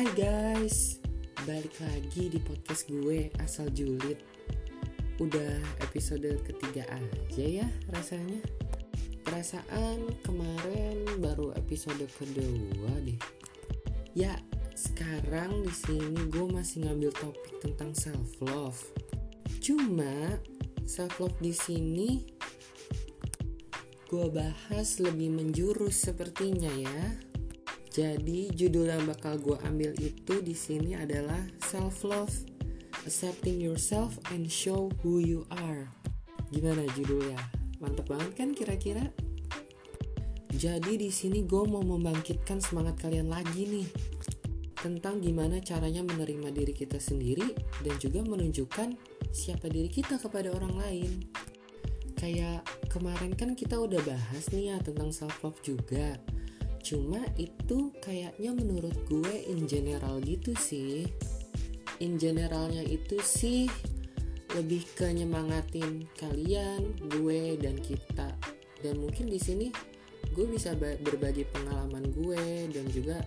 Hai guys, balik lagi di podcast gue asal julid. Udah episode ketiga aja ya rasanya. Perasaan kemarin baru episode kedua deh. Ya, sekarang di sini gue masih ngambil topik tentang self love. Cuma self love di sini gue bahas lebih menjurus sepertinya ya. Jadi judul yang bakal gue ambil itu di sini adalah self love, accepting yourself and show who you are. Gimana judulnya? Mantep banget kan kira-kira? Jadi di sini gue mau membangkitkan semangat kalian lagi nih tentang gimana caranya menerima diri kita sendiri dan juga menunjukkan siapa diri kita kepada orang lain. Kayak kemarin kan kita udah bahas nih ya tentang self love juga Cuma itu kayaknya menurut gue in general gitu sih. In generalnya itu sih lebih ke nyemangatin kalian, gue dan kita. Dan mungkin di sini gue bisa berbagi pengalaman gue dan juga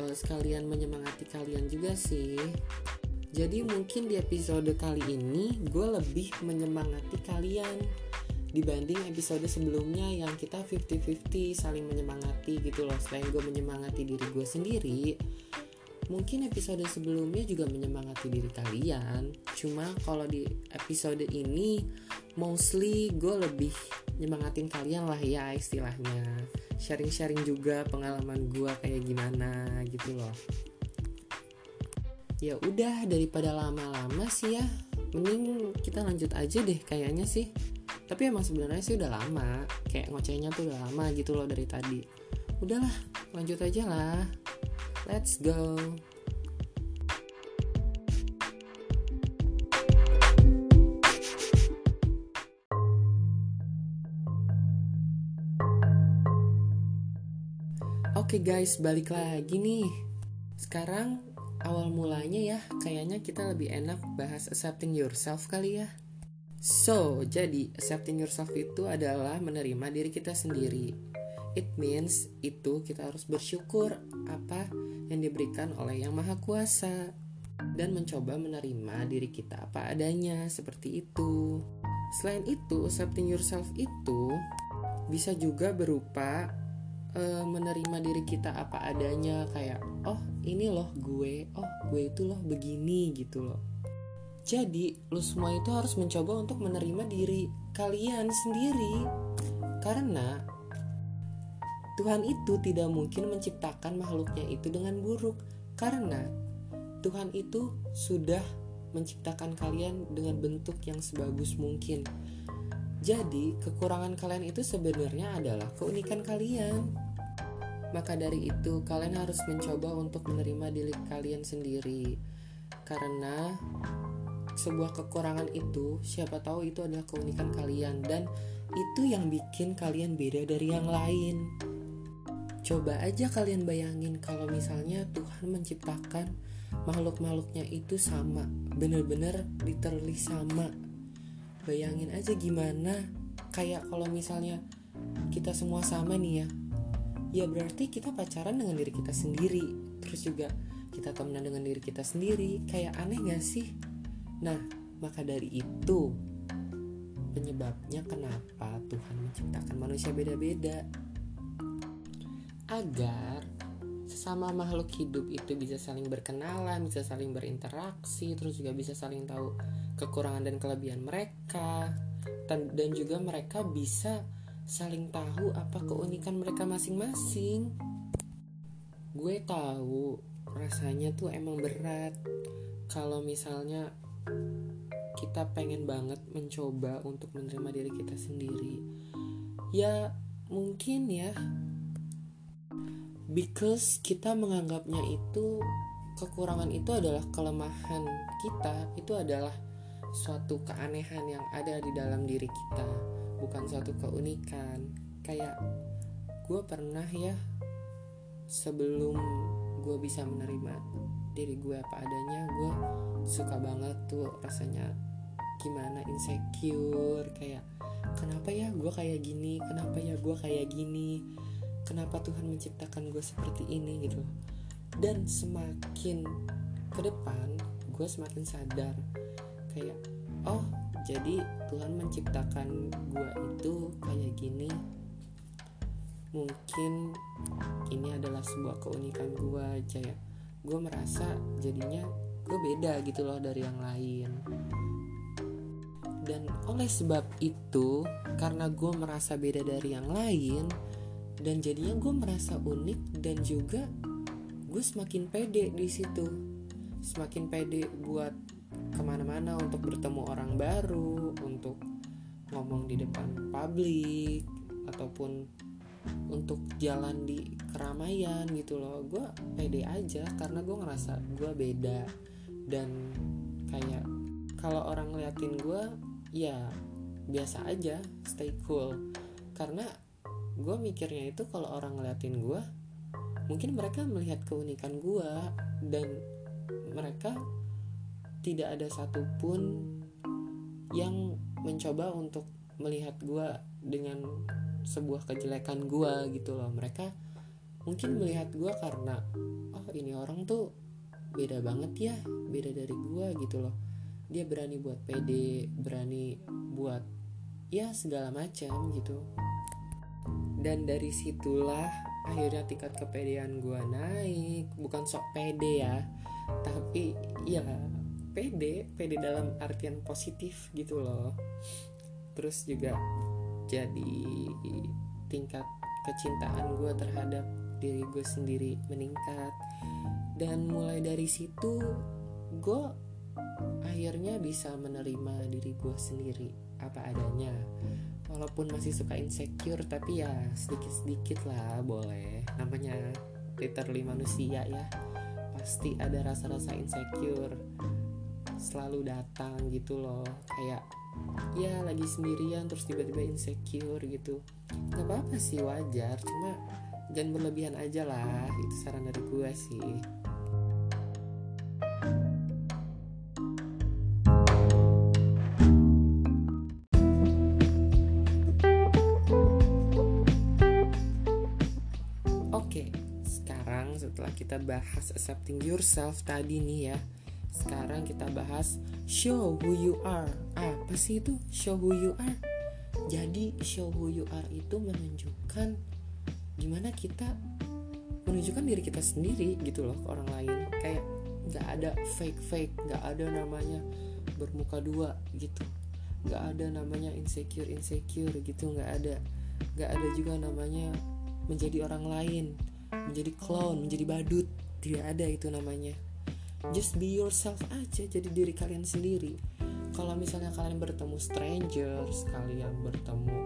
uh, sekalian menyemangati kalian juga sih. Jadi mungkin di episode kali ini gue lebih menyemangati kalian dibanding episode sebelumnya yang kita 50-50 saling menyemangati gitu loh. Selain gue menyemangati diri gue sendiri mungkin episode sebelumnya juga menyemangati diri kalian. Cuma kalau di episode ini mostly gue lebih nyemangatin kalian lah ya istilahnya. Sharing-sharing juga pengalaman gue kayak gimana gitu loh. Ya udah daripada lama-lama sih ya mending kita lanjut aja deh kayaknya sih tapi emang sebenarnya sih udah lama kayak ngocehnya tuh udah lama gitu loh dari tadi udahlah lanjut aja lah let's go Oke okay guys, balik lagi nih. Sekarang awal mulanya ya, kayaknya kita lebih enak bahas accepting yourself kali ya. So, jadi accepting yourself itu adalah menerima diri kita sendiri. It means itu kita harus bersyukur apa yang diberikan oleh Yang Maha Kuasa dan mencoba menerima diri kita apa adanya seperti itu. Selain itu, accepting yourself itu bisa juga berupa uh, menerima diri kita apa adanya kayak oh ini loh gue, oh gue itu loh begini gitu loh jadi, lu semua itu harus mencoba untuk menerima diri kalian sendiri. Karena Tuhan itu tidak mungkin menciptakan makhluknya itu dengan buruk. Karena Tuhan itu sudah menciptakan kalian dengan bentuk yang sebagus mungkin. Jadi, kekurangan kalian itu sebenarnya adalah keunikan kalian. Maka dari itu, kalian harus mencoba untuk menerima diri kalian sendiri. Karena sebuah kekurangan itu siapa tahu itu adalah keunikan kalian. Dan itu yang bikin kalian beda dari yang lain. Coba aja kalian bayangin kalau misalnya Tuhan menciptakan makhluk-makhluknya itu sama bener-bener literally sama. Bayangin aja gimana kayak kalau misalnya kita semua sama nih ya. Ya berarti kita pacaran dengan diri kita sendiri. Terus juga kita temenan dengan diri kita sendiri. Kayak aneh gak sih Nah, maka dari itu penyebabnya kenapa Tuhan menciptakan manusia beda-beda. Agar sesama makhluk hidup itu bisa saling berkenalan, bisa saling berinteraksi, terus juga bisa saling tahu kekurangan dan kelebihan mereka, dan juga mereka bisa saling tahu apa keunikan mereka masing-masing. Gue tahu rasanya tuh emang berat kalau misalnya kita pengen banget mencoba untuk menerima diri kita sendiri. Ya mungkin ya. Because kita menganggapnya itu kekurangan itu adalah kelemahan kita itu adalah suatu keanehan yang ada di dalam diri kita bukan suatu keunikan. Kayak gue pernah ya sebelum gue bisa menerima diri gue apa adanya gue suka banget tuh rasanya gimana insecure kayak kenapa ya gue kayak gini? Kenapa ya gue kayak gini? Kenapa Tuhan menciptakan gue seperti ini? Gitu. Dan semakin ke depan gue semakin sadar kayak oh jadi Tuhan menciptakan gue itu kayak gini. Mungkin ini adalah sebuah keunikan gue ya gue merasa jadinya gue beda gitu loh dari yang lain. Dan oleh sebab itu karena gue merasa beda dari yang lain dan jadinya gue merasa unik dan juga gue semakin pede di situ. Semakin pede buat ke mana-mana untuk bertemu orang baru untuk ngomong di depan publik ataupun untuk jalan di keramaian gitu loh. Gue pede aja karena gue ngerasa gue beda dan kayak kalau orang ngeliatin gue ya biasa aja stay cool. Karena gue mikirnya itu kalau orang ngeliatin gue mungkin mereka melihat keunikan gue dan mereka tidak ada satupun yang mencoba untuk melihat gue dengan sebuah kejelekan gue gitu loh. Mereka mungkin melihat gue karena oh ini orang tuh beda banget ya beda dari gue gitu loh. Dia berani buat pede berani buat ya segala macam gitu. Dan dari situlah akhirnya tingkat kepedean gue naik. Bukan sok pede ya tapi ya pede pede dalam artian positif gitu loh. Terus juga jadi tingkat kecintaan gue terhadap diri gue sendiri meningkat. Dan mulai dari situ gue akhirnya bisa menerima diri gue sendiri apa adanya. Walaupun masih suka insecure tapi ya sedikit-sedikit lah boleh. Namanya literally manusia ya. Pasti ada rasa-rasa insecure selalu datang gitu loh. Kayak ya lagi sendirian terus tiba-tiba insecure gitu. Nggak apa-apa sih wajar. Cuma jangan berlebihan aja lah. Itu saran dari gue sih. Kita bahas accepting yourself tadi nih ya sekarang kita bahas show who you are. Apa sih itu show who you are? Jadi show who you are itu menunjukkan gimana kita menunjukkan diri kita sendiri gitu loh ke orang lain. Kayak nggak ada fake fake nggak ada namanya bermuka dua gitu. Nggak ada namanya insecure insecure gitu. Nggak ada nggak ada juga namanya menjadi orang lain menjadi clown menjadi badut. Tidak ada itu namanya just be yourself aja jadi diri kalian sendiri. Kalau misalnya kalian bertemu strangers kalian bertemu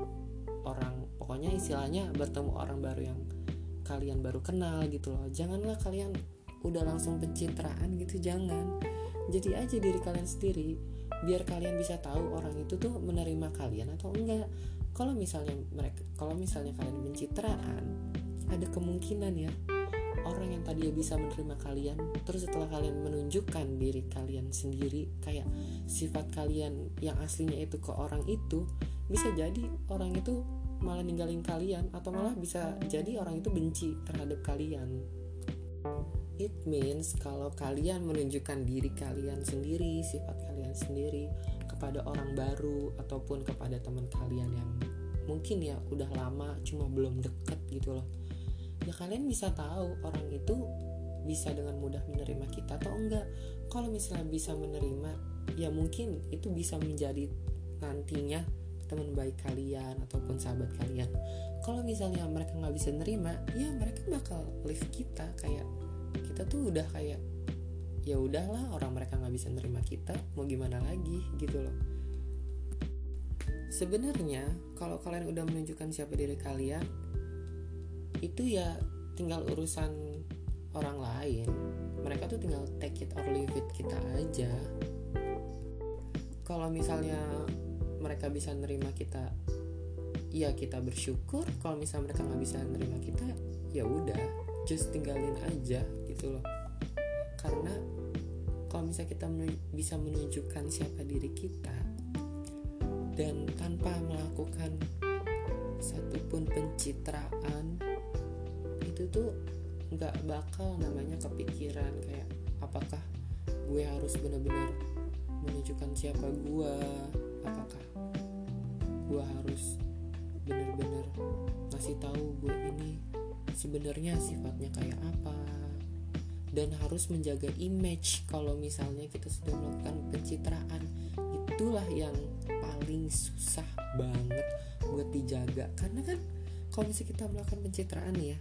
orang pokoknya istilahnya bertemu orang baru yang kalian baru kenal gitu loh. Janganlah kalian udah langsung pencitraan gitu jangan. Jadi aja diri kalian sendiri biar kalian bisa tahu orang itu tuh menerima kalian atau enggak. Kalau misalnya mereka kalau misalnya kalian pencitraan ada kemungkinan ya orang yang tadi bisa menerima kalian terus setelah kalian menunjukkan diri kalian sendiri kayak sifat kalian yang aslinya itu ke orang itu bisa jadi orang itu malah ninggalin kalian atau malah bisa jadi orang itu benci terhadap kalian. It means kalau kalian menunjukkan diri kalian sendiri sifat kalian sendiri kepada orang baru ataupun kepada teman kalian yang mungkin ya udah lama cuma belum deket gitu loh ya kalian bisa tahu orang itu bisa dengan mudah menerima kita atau enggak. Kalau misalnya bisa menerima ya mungkin itu bisa menjadi nantinya teman baik kalian ataupun sahabat kalian. Kalau misalnya mereka nggak bisa nerima ya mereka bakal leave kita. Kayak kita tuh udah kayak ya udahlah orang mereka nggak bisa nerima kita mau gimana lagi gitu loh. Sebenarnya kalau kalian udah menunjukkan siapa diri kalian itu ya tinggal urusan orang lain. Mereka tuh tinggal take it or leave it kita aja. Kalau misalnya mereka bisa nerima kita ya kita bersyukur. Kalau misalnya mereka nggak bisa nerima kita ya udah just tinggalin aja gitu loh. Karena kalau misalnya kita bisa menunjukkan siapa diri kita dan tanpa melakukan satupun pencitraan itu tuh nggak bakal namanya kepikiran kayak apakah gue harus benar-benar menunjukkan siapa gue apakah gue harus benar-benar ngasih tahu gue ini sebenarnya sifatnya kayak apa. Dan harus menjaga image kalau misalnya kita sudah melakukan pencitraan itulah yang paling susah banget buat dijaga. Karena kan kalau misalnya kita melakukan pencitraan ya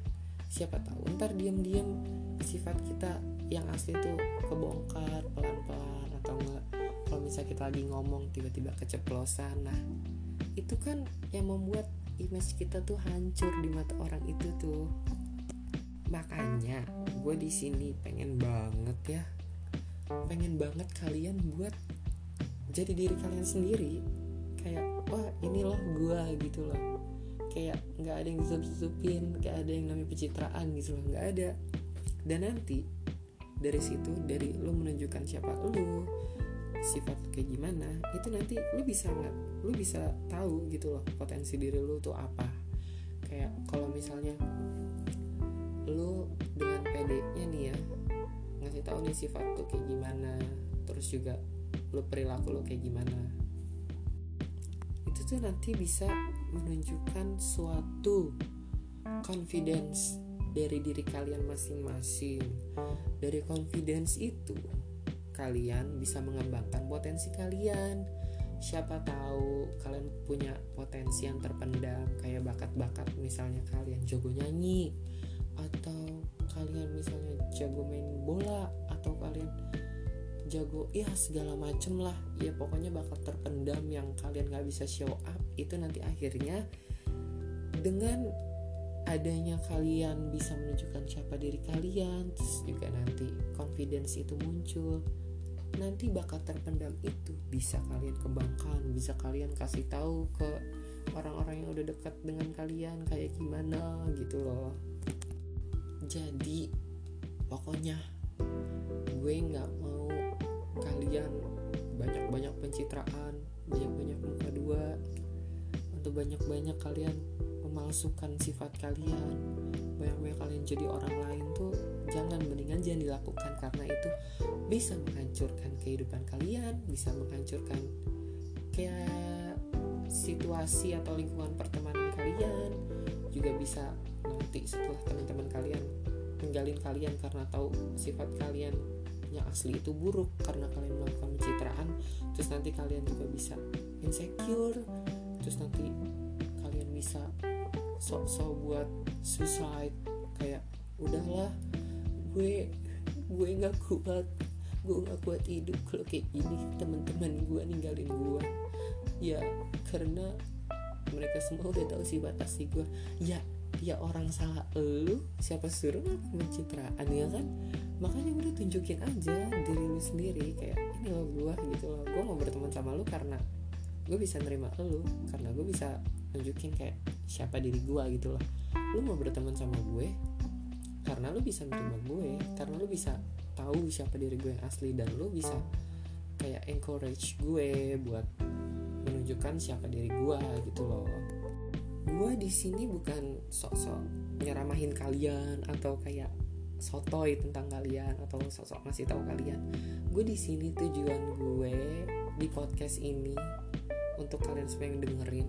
siapa tahu ntar diam-diam sifat kita yang asli tuh kebongkar pelan-pelan atau enggak kalau misalnya kita lagi ngomong tiba-tiba keceplosan. Nah itu kan yang membuat image kita tuh hancur di mata orang itu tuh. Makanya gue di sini pengen banget ya pengen banget kalian buat jadi diri kalian sendiri. Kayak wah ini loh gue gitu loh kayak nggak ada yang ditutup-tutupin nggak ada yang namanya pencitraan gitu loh nggak ada. Dan nanti dari situ dari lu menunjukkan siapa lu sifat kayak gimana itu nanti lu bisa nggak lu bisa tahu gitu loh potensi diri lu tuh apa. Kayak kalau misalnya lu dengan PD-nya nih ya ngasih tahu nih sifat tuh kayak gimana terus juga lu perilaku lu kayak gimana. Itu tuh nanti bisa menunjukkan suatu confidence dari diri kalian masing-masing. Dari confidence itu kalian bisa mengembangkan potensi kalian. Siapa tahu kalian punya potensi yang terpendam kayak bakat-bakat misalnya kalian jago nyanyi atau kalian misalnya jago main bola atau kalian jago ya segala macem lah. Ya pokoknya bakal terpendam yang kalian nggak bisa show up. Itu nanti akhirnya dengan adanya kalian bisa menunjukkan siapa diri kalian terus juga nanti confidence itu muncul nanti bakat terpendam itu. Bisa kalian kembangkan bisa kalian kasih tahu ke orang-orang yang udah dekat dengan kalian kayak gimana gitu loh. Jadi pokoknya gue nggak mau kalian banyak-banyak pencitraan banyak-banyak muka dua atau banyak-banyak kalian memalsukan sifat kalian banyak-banyak kalian jadi orang lain tuh jangan mendingan jangan dilakukan karena itu bisa menghancurkan kehidupan kalian bisa menghancurkan kayak situasi atau lingkungan pertemanan kalian juga bisa nanti setelah teman-teman kalian ninggalin kalian karena tahu sifat kalian yang asli itu buruk karena kalian melakukan pencitraan terus nanti kalian juga bisa insecure terus nanti kalian bisa sok-sok buat suicide kayak udahlah gue gue nggak kuat gue nggak kuat hidup kalau kayak gini teman-teman gue ninggalin gue. Ya karena mereka semua udah tahu sih batas sih gue. Ya ya orang salah lu siapa suruh pencitraan ya kan makanya udah tunjukin aja diri lu sendiri kayak ini lo gue gitu loh. Gue mau berteman sama lu karena gue bisa nerima lu karena gue bisa nunjukin kayak siapa diri gue gitu loh. Lu mau berteman sama gue karena lu bisa nerima gue karena lu bisa tahu siapa diri gue yang asli dan lu bisa kayak encourage gue buat menunjukkan siapa diri gue gitu loh. Gue di sini bukan sok-sok nyeramahin kalian atau kayak sotoy tentang kalian atau sok-sok ngasih tahu kalian. Gue di sini tujuan gue di podcast ini untuk kalian semua yang dengerin.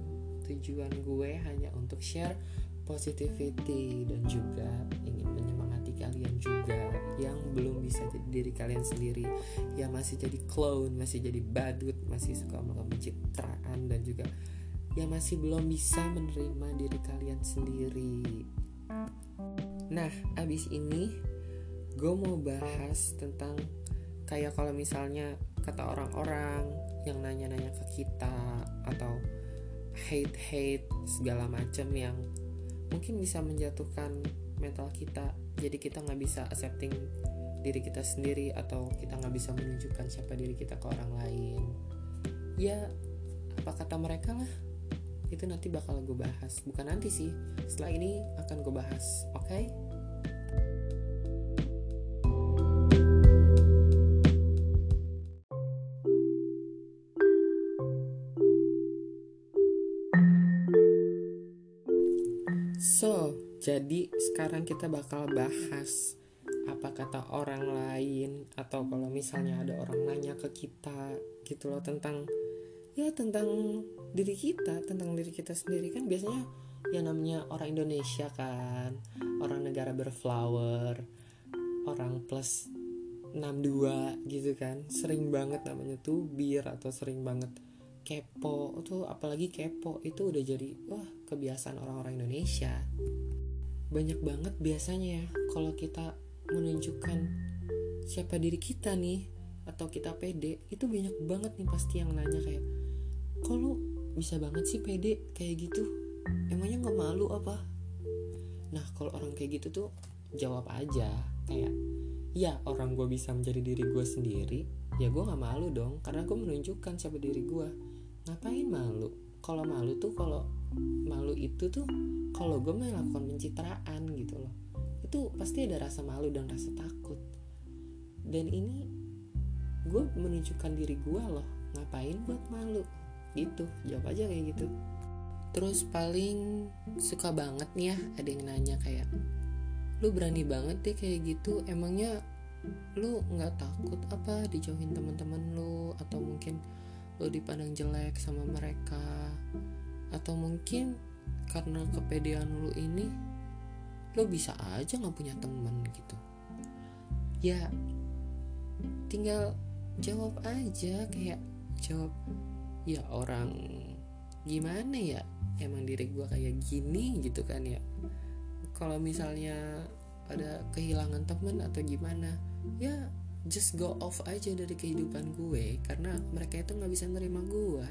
Tujuan gue hanya untuk share positivity dan juga ingin menyemangati kalian juga yang belum bisa jadi diri kalian sendiri. Yang masih jadi clown masih jadi badut masih suka melakukan pencitraan dan juga yang masih belum bisa menerima diri kalian sendiri. Nah, abis ini gue mau bahas tentang kayak kalau misalnya kata orang-orang yang nanya-nanya ke kita atau hate-hate segala macem yang mungkin bisa menjatuhkan mental kita. Jadi kita nggak bisa accepting diri kita sendiri atau kita nggak bisa menunjukkan siapa diri kita ke orang lain. Ya apa kata mereka lah itu nanti bakal gue bahas. Bukan nanti sih. Setelah ini akan gue bahas. Oke? Okay? So, jadi sekarang kita bakal bahas apa kata orang lain atau kalau misalnya ada orang nanya ke kita gitu loh tentang ya tentang diri kita tentang diri kita sendiri kan biasanya yang namanya orang Indonesia kan orang negara berflower orang plus 62 gitu kan. Sering banget namanya tuh bir atau sering banget kepo tuh apalagi kepo itu udah jadi wah kebiasaan orang-orang Indonesia. Banyak banget biasanya ya kalau kita menunjukkan siapa diri kita nih atau kita pede itu banyak banget nih pasti yang nanya kayak kok lu bisa banget sih pede kayak gitu? Emangnya nggak malu apa? Nah kalau orang kayak gitu tuh jawab aja kayak ya orang gue bisa menjadi diri gue sendiri ya gue nggak malu dong karena gue menunjukkan siapa diri gue ngapain malu? Kalau malu tuh kalau malu itu tuh kalau gue melakukan pencitraan gitu loh. Itu pasti ada rasa malu dan rasa takut. Dan ini gue menunjukkan diri gue loh ngapain buat malu gitu jawab aja kayak gitu. Terus paling suka banget nih ya ada yang nanya kayak lu berani banget deh kayak gitu emangnya lu nggak takut apa dijauhin teman-teman lu? Atau mungkin lu dipandang jelek sama mereka? Atau mungkin karena kepedean lu ini lo bisa aja nggak punya temen gitu. Ya tinggal jawab aja kayak jawab ya orang gimana ya? Emang diri gue kayak gini gitu kan ya? Kalau misalnya ada kehilangan temen atau gimana ya just go off aja dari kehidupan gue. Karena mereka itu nggak bisa nerima gue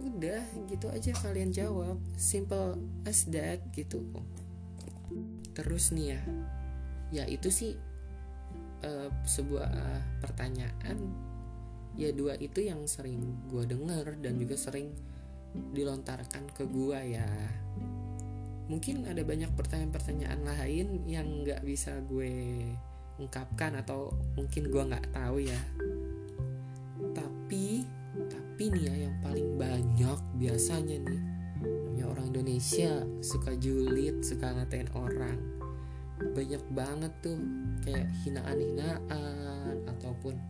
udah gitu aja kalian jawab. Simple as that gitu. Terus nih ya. Ya itu sih uh, sebuah uh, pertanyaan ya dua itu yang sering gue denger dan juga sering dilontarkan ke gue ya. Mungkin ada banyak pertanyaan-pertanyaan lain yang nggak bisa gue ungkapkan atau mungkin gue nggak tahu ya. Tapi tapi nih ya yang paling banyak biasanya nih namanya orang Indonesia suka julid suka ngatain orang. Banyak banget tuh kayak hinaan-hinaan ataupun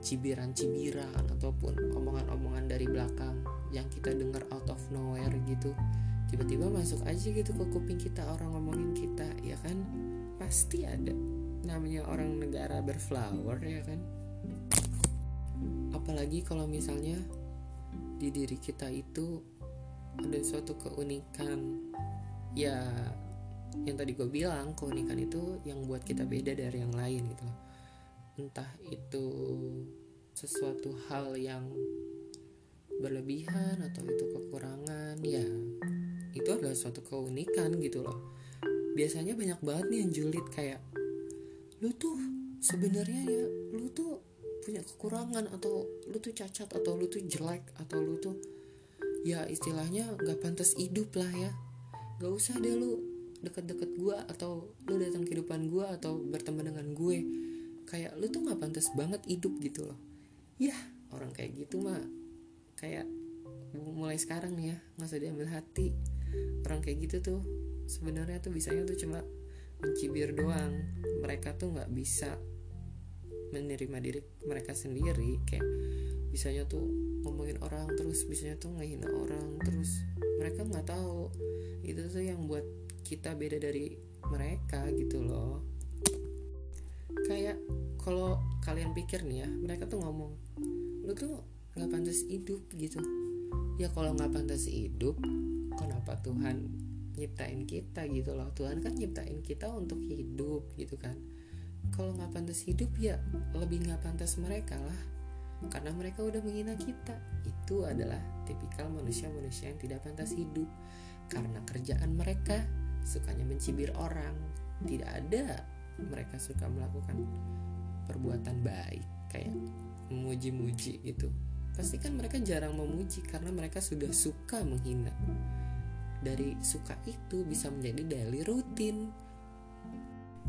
cibiran-cibiran ataupun omongan-omongan dari belakang yang kita dengar out of nowhere gitu. Tiba-tiba masuk aja gitu ke kuping kita orang ngomongin kita ya kan? Pasti ada. Namanya orang negara berflower ya kan? Apalagi kalau misalnya di diri kita itu ada suatu keunikan. Ya yang tadi gue bilang keunikan itu yang buat kita beda dari yang lain gitu loh entah itu sesuatu hal yang berlebihan atau itu kekurangan ya itu adalah suatu keunikan gitu loh. Biasanya banyak banget nih yang julid kayak lu tuh sebenarnya ya lu tuh punya kekurangan atau lu tuh cacat atau lu tuh jelek atau lu tuh ya istilahnya nggak pantas hidup lah ya. Nggak usah deh lu deket-deket gue atau lu datang kehidupan gue atau berteman dengan gue kayak lu tuh nggak pantas banget hidup gitu loh. Ya orang kayak gitu mah kayak mulai sekarang nih ya nggak usah diambil hati. Orang kayak gitu tuh sebenarnya tuh bisanya tuh cuma mencibir doang. Mereka tuh nggak bisa menerima diri mereka sendiri. Kayak bisanya tuh ngomongin orang terus bisanya tuh ngehina orang terus mereka nggak tahu. Itu tuh yang buat kita beda dari mereka gitu loh. Kayak kalau kalian pikir nih ya mereka tuh ngomong lu tuh nggak pantas hidup gitu. Ya kalau nggak pantas hidup kenapa Tuhan nyiptain kita gitu loh? Tuhan kan nyiptain kita untuk hidup gitu kan. Kalau nggak pantas hidup ya lebih nggak pantas mereka lah. Karena mereka udah menghina kita. Itu adalah tipikal manusia-manusia yang tidak pantas hidup. Karena kerjaan mereka sukanya mencibir orang. Tidak ada mereka suka melakukan perbuatan baik kayak memuji-muji gitu. Pasti kan mereka jarang memuji karena mereka sudah suka menghina. Dari suka itu bisa menjadi daily rutin.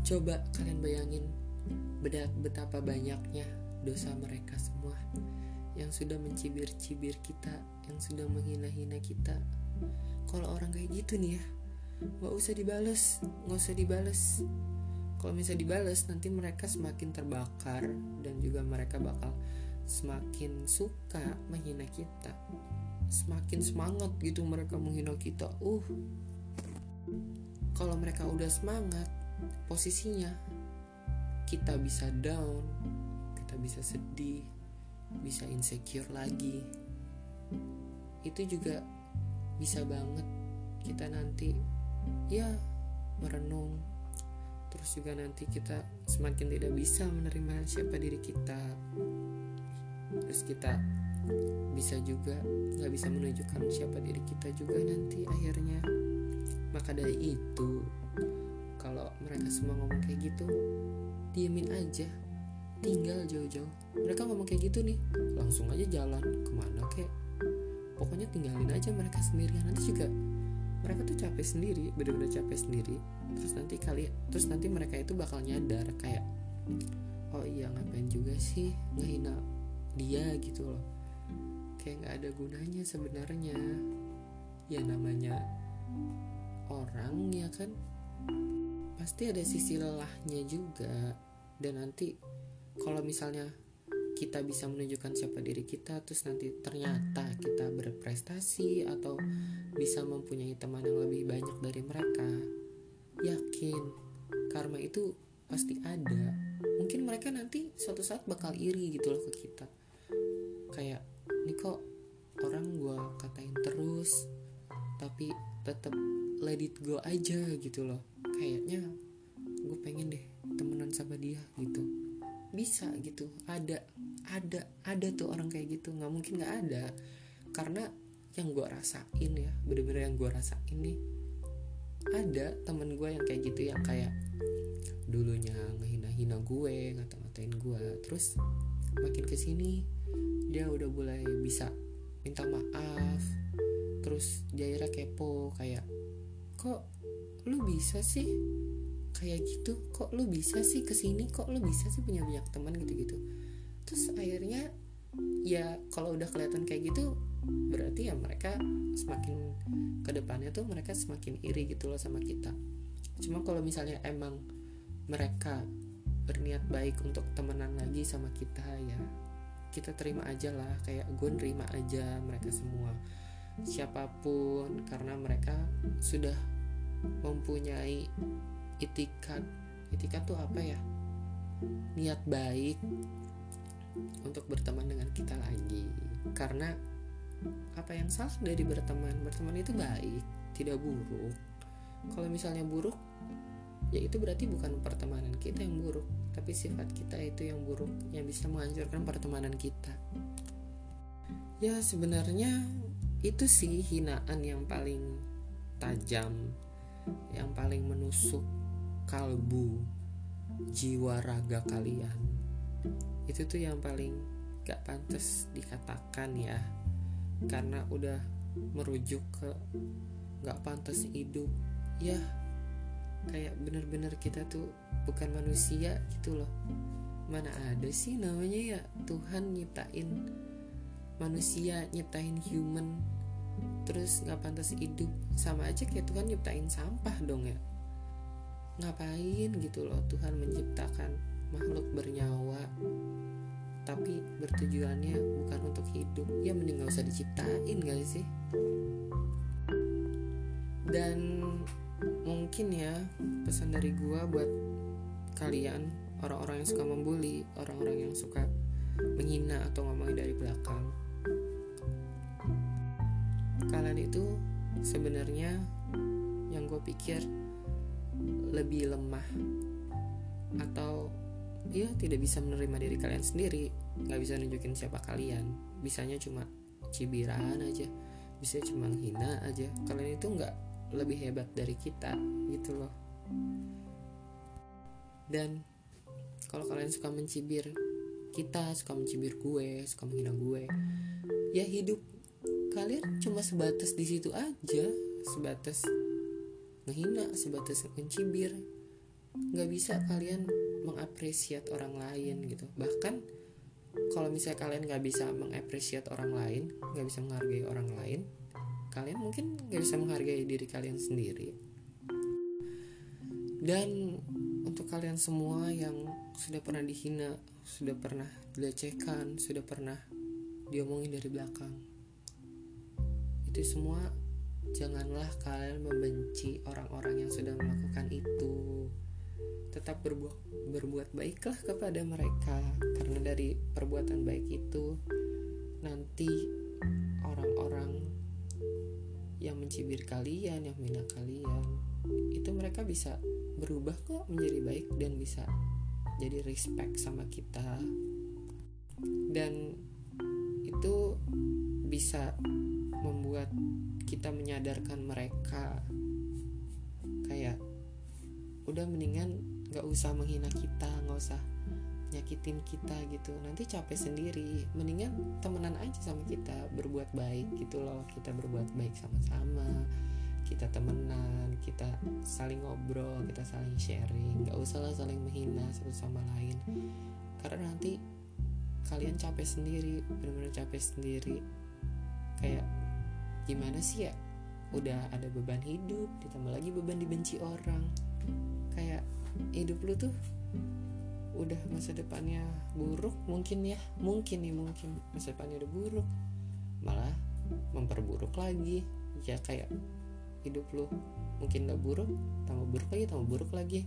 Coba kalian bayangin betapa banyaknya dosa mereka semua yang sudah mencibir-cibir kita, yang sudah menghina-hina kita. Kalau orang kayak gitu nih ya, nggak usah dibales nggak usah dibales kalau misalnya dibales nanti mereka semakin terbakar dan juga mereka bakal semakin suka menghina kita. Semakin semangat gitu mereka menghina kita. Uh. Kalau mereka udah semangat posisinya kita bisa down kita bisa sedih bisa insecure lagi. Itu juga bisa banget kita nanti ya merenung terus juga nanti kita semakin tidak bisa menerima siapa diri kita. Terus kita bisa juga nggak bisa menunjukkan siapa diri kita juga nanti akhirnya. Maka dari itu kalau mereka semua ngomong kayak gitu diemin aja. Tinggal jauh-jauh. Mereka ngomong kayak gitu nih langsung aja jalan ke mana kek. Pokoknya tinggalin aja mereka sendirian nanti juga mereka tuh capek sendiri bener-bener capek sendiri. Terus nanti kali terus nanti mereka itu bakal nyadar kayak oh iya ngapain juga sih ngehina dia gitu loh. Kayak nggak ada gunanya sebenarnya. Ya namanya orang ya kan? Pasti ada sisi lelahnya juga. Dan nanti kalau misalnya kita bisa menunjukkan siapa diri kita terus nanti ternyata kita berprestasi atau bisa mempunyai teman yang lebih banyak dari mereka yakin karma itu pasti ada. Mungkin mereka nanti suatu saat bakal iri gitu loh ke kita. Kayak ini kok orang gue katain terus tapi tetap let it go aja gitu loh. Kayaknya gue pengen deh temenan sama dia gitu. Bisa gitu ada ada ada tuh orang kayak gitu. Nggak mungkin nggak ada. Karena yang gue rasain ya bener-bener yang gue rasain nih ada temen gue yang kayak gitu yang kayak dulunya ngehina-hina gue ngata-ngatain gue terus makin ke sini dia udah mulai bisa minta maaf. Terus Jaira kepo kayak kok lu bisa sih kayak gitu? Kok lu bisa sih ke sini kok lu bisa sih punya banyak teman? Gitu-gitu terus akhirnya ya kalau udah kelihatan kayak gitu berarti ya mereka semakin ke depannya tuh mereka semakin iri gitu loh sama kita. Cuma kalau misalnya emang mereka berniat baik untuk temenan lagi sama kita ya kita terima aja lah. Kayak gue nerima aja mereka semua. Siapa pun karena mereka sudah mempunyai itikat. Itikat tuh apa ya? Niat baik untuk berteman dengan kita lagi. Karena apa yang salah dari berteman? Berteman itu baik tidak buruk. Kalau misalnya buruk ya itu berarti bukan pertemanan kita yang buruk tapi sifat kita itu yang buruk yang bisa menghancurkan pertemanan kita. Ya sebenarnya itu sih hinaan yang paling tajam yang paling menusuk kalbu jiwa raga kalian itu tuh yang paling gak pantas dikatakan ya. Karena udah merujuk ke gak pantas hidup. Ya kayak bener-bener kita tuh bukan manusia gitu loh. Mana ada sih namanya ya? Tuhan nyiptain manusia nyiptain human. Terus nggak pantas hidup. Sama aja kayak Tuhan nyiptain sampah dong ya. Ngapain gitu loh Tuhan menciptakan makhluk bernyawa tapi bertujuannya bukan untuk hidup. Ya mending gak usah diciptain gak sih? Dan mungkin ya pesan dari gua buat kalian orang-orang yang suka membuli orang-orang yang suka menghina atau ngomongin dari belakang. Kalian itu sebenarnya yang gue pikir lebih lemah atau ya tidak bisa menerima diri kalian sendiri. Nggak bisa nunjukin siapa kalian. Bisanya cuma cibiran aja. Bisa cuma hina aja. Kalian itu nggak lebih hebat dari kita gitu loh. Dan kalau kalian suka mencibir kita suka mencibir gue suka menghina gue ya hidup kalian cuma sebatas di situ aja. Sebatas ngehina sebatas mencibir. Nggak bisa kalian mengapresiat orang lain gitu. Bahkan kalau misalnya kalian nggak bisa mengapresiat orang lain nggak bisa menghargai orang lain kalian mungkin nggak bisa menghargai diri kalian sendiri. Dan untuk kalian semua yang sudah pernah dihina sudah pernah dilecehkan sudah pernah diomongin dari belakang itu semua janganlah kalian membenci orang-orang yang sudah melakukan itu. Tetap berbuat berbuat baiklah kepada mereka karena dari perbuatan baik itu nanti orang-orang yang mencibir kalian yang menghina kalian itu mereka bisa berubah kok menjadi baik dan bisa jadi respect sama kita. Dan itu bisa membuat kita menyadarkan mereka kayak udah mendingan nggak usah menghina kita nggak usah nyakitin kita gitu. Nanti capek sendiri. Mendingan temenan aja sama kita berbuat baik gitu loh. Kita berbuat baik sama-sama kita temenan kita saling ngobrol kita saling sharing. Nggak usah lah saling menghina satu sama lain. Karena nanti kalian capek sendiri benar-benar capek sendiri. Kayak gimana sih ya? Udah ada beban hidup ditambah lagi beban dibenci orang. Kayak hidup lu tuh udah masa depannya buruk mungkin ya mungkin nih mungkin masa depannya udah buruk malah memperburuk lagi. Ya kayak hidup lu mungkin udah buruk tambah buruk lagi tambah buruk lagi.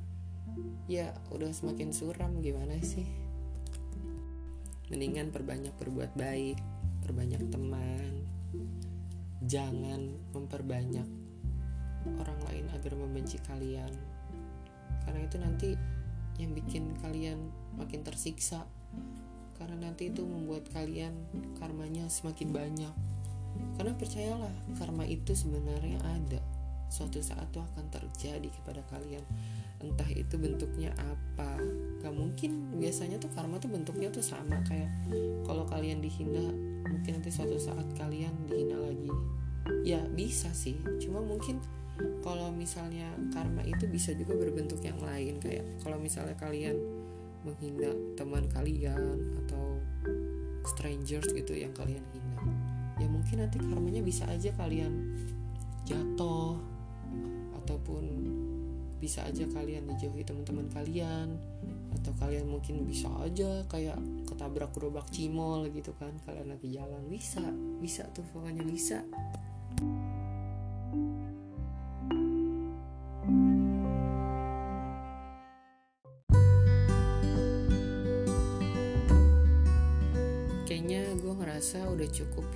Ya udah semakin suram gimana sih? Mendingan perbanyak berbuat baik perbanyak teman. Jangan memperbanyak orang lain agar membenci kalian karena itu nanti yang bikin kalian makin tersiksa. Karena nanti itu membuat kalian karmanya semakin banyak. Karena percayalah karma itu sebenarnya ada. Suatu saat itu akan terjadi kepada kalian. Entah itu bentuknya apa. Gak mungkin. Biasanya tuh karma tuh bentuknya tuh sama. Kayak kalau kalian dihina mungkin nanti suatu saat kalian dihina lagi. Ya bisa sih. Cuma mungkin kalau misalnya karma itu bisa juga berbentuk yang lain kayak kalau misalnya kalian menghina teman kalian atau strangers gitu yang kalian hina ya mungkin nanti karmanya bisa aja kalian jatuh ataupun bisa aja kalian dijauhi teman-teman kalian atau kalian mungkin bisa aja kayak ketabrak gerobak cimol gitu kan kalian lagi jalan bisa bisa tuh pokoknya bisa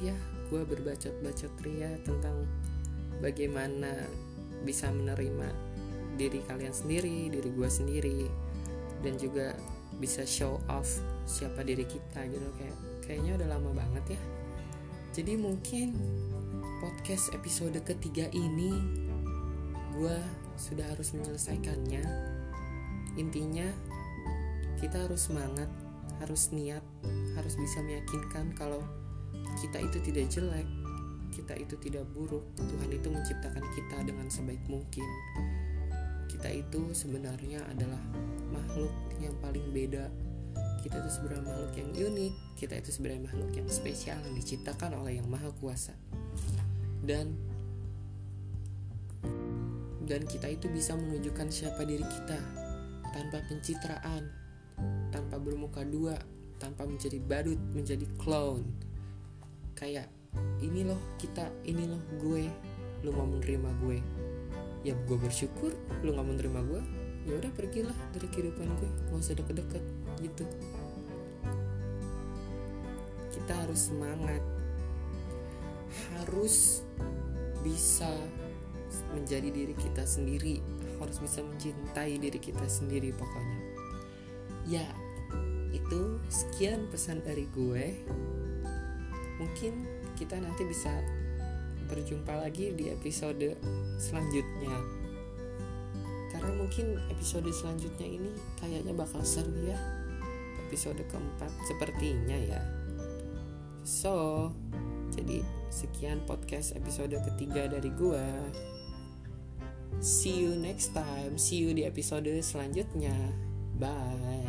ya gue berbacot-bacot ria tentang bagaimana bisa menerima diri kalian sendiri, diri gue sendiri, dan juga bisa show off siapa diri kita gitu kayak kayaknya udah lama banget ya. Jadi mungkin podcast episode ketiga ini gue sudah harus menyelesaikannya. Intinya kita harus semangat, harus niat, harus bisa meyakinkan kalau kita itu tidak jelek, kita itu tidak buruk. Tuhan itu menciptakan kita dengan sebaik mungkin. Kita itu sebenarnya adalah makhluk yang paling beda. Kita itu sebenarnya makhluk yang unik. Kita itu sebenarnya makhluk yang spesial yang diciptakan oleh Yang Maha Kuasa. Dan dan kita itu bisa menunjukkan siapa diri kita tanpa pencitraan, tanpa bermuka dua, tanpa menjadi badut, menjadi clown. Kayak ini loh kita ini loh gue. Lu mau menerima gue. Ya gue bersyukur lu nggak menerima gue ya udah pergilah dari kehidupan gue. Nggak usah deket-deket gitu. Kita harus semangat. Harus bisa menjadi diri kita sendiri. Harus bisa mencintai diri kita sendiri pokoknya. Ya itu sekian pesan dari gue mungkin kita nanti bisa berjumpa lagi di episode selanjutnya. Karena mungkin episode selanjutnya ini kayaknya bakal seru ya. Episode keempat sepertinya ya. So jadi sekian podcast episode ketiga dari gua. See you next time. See you di episode selanjutnya. Bye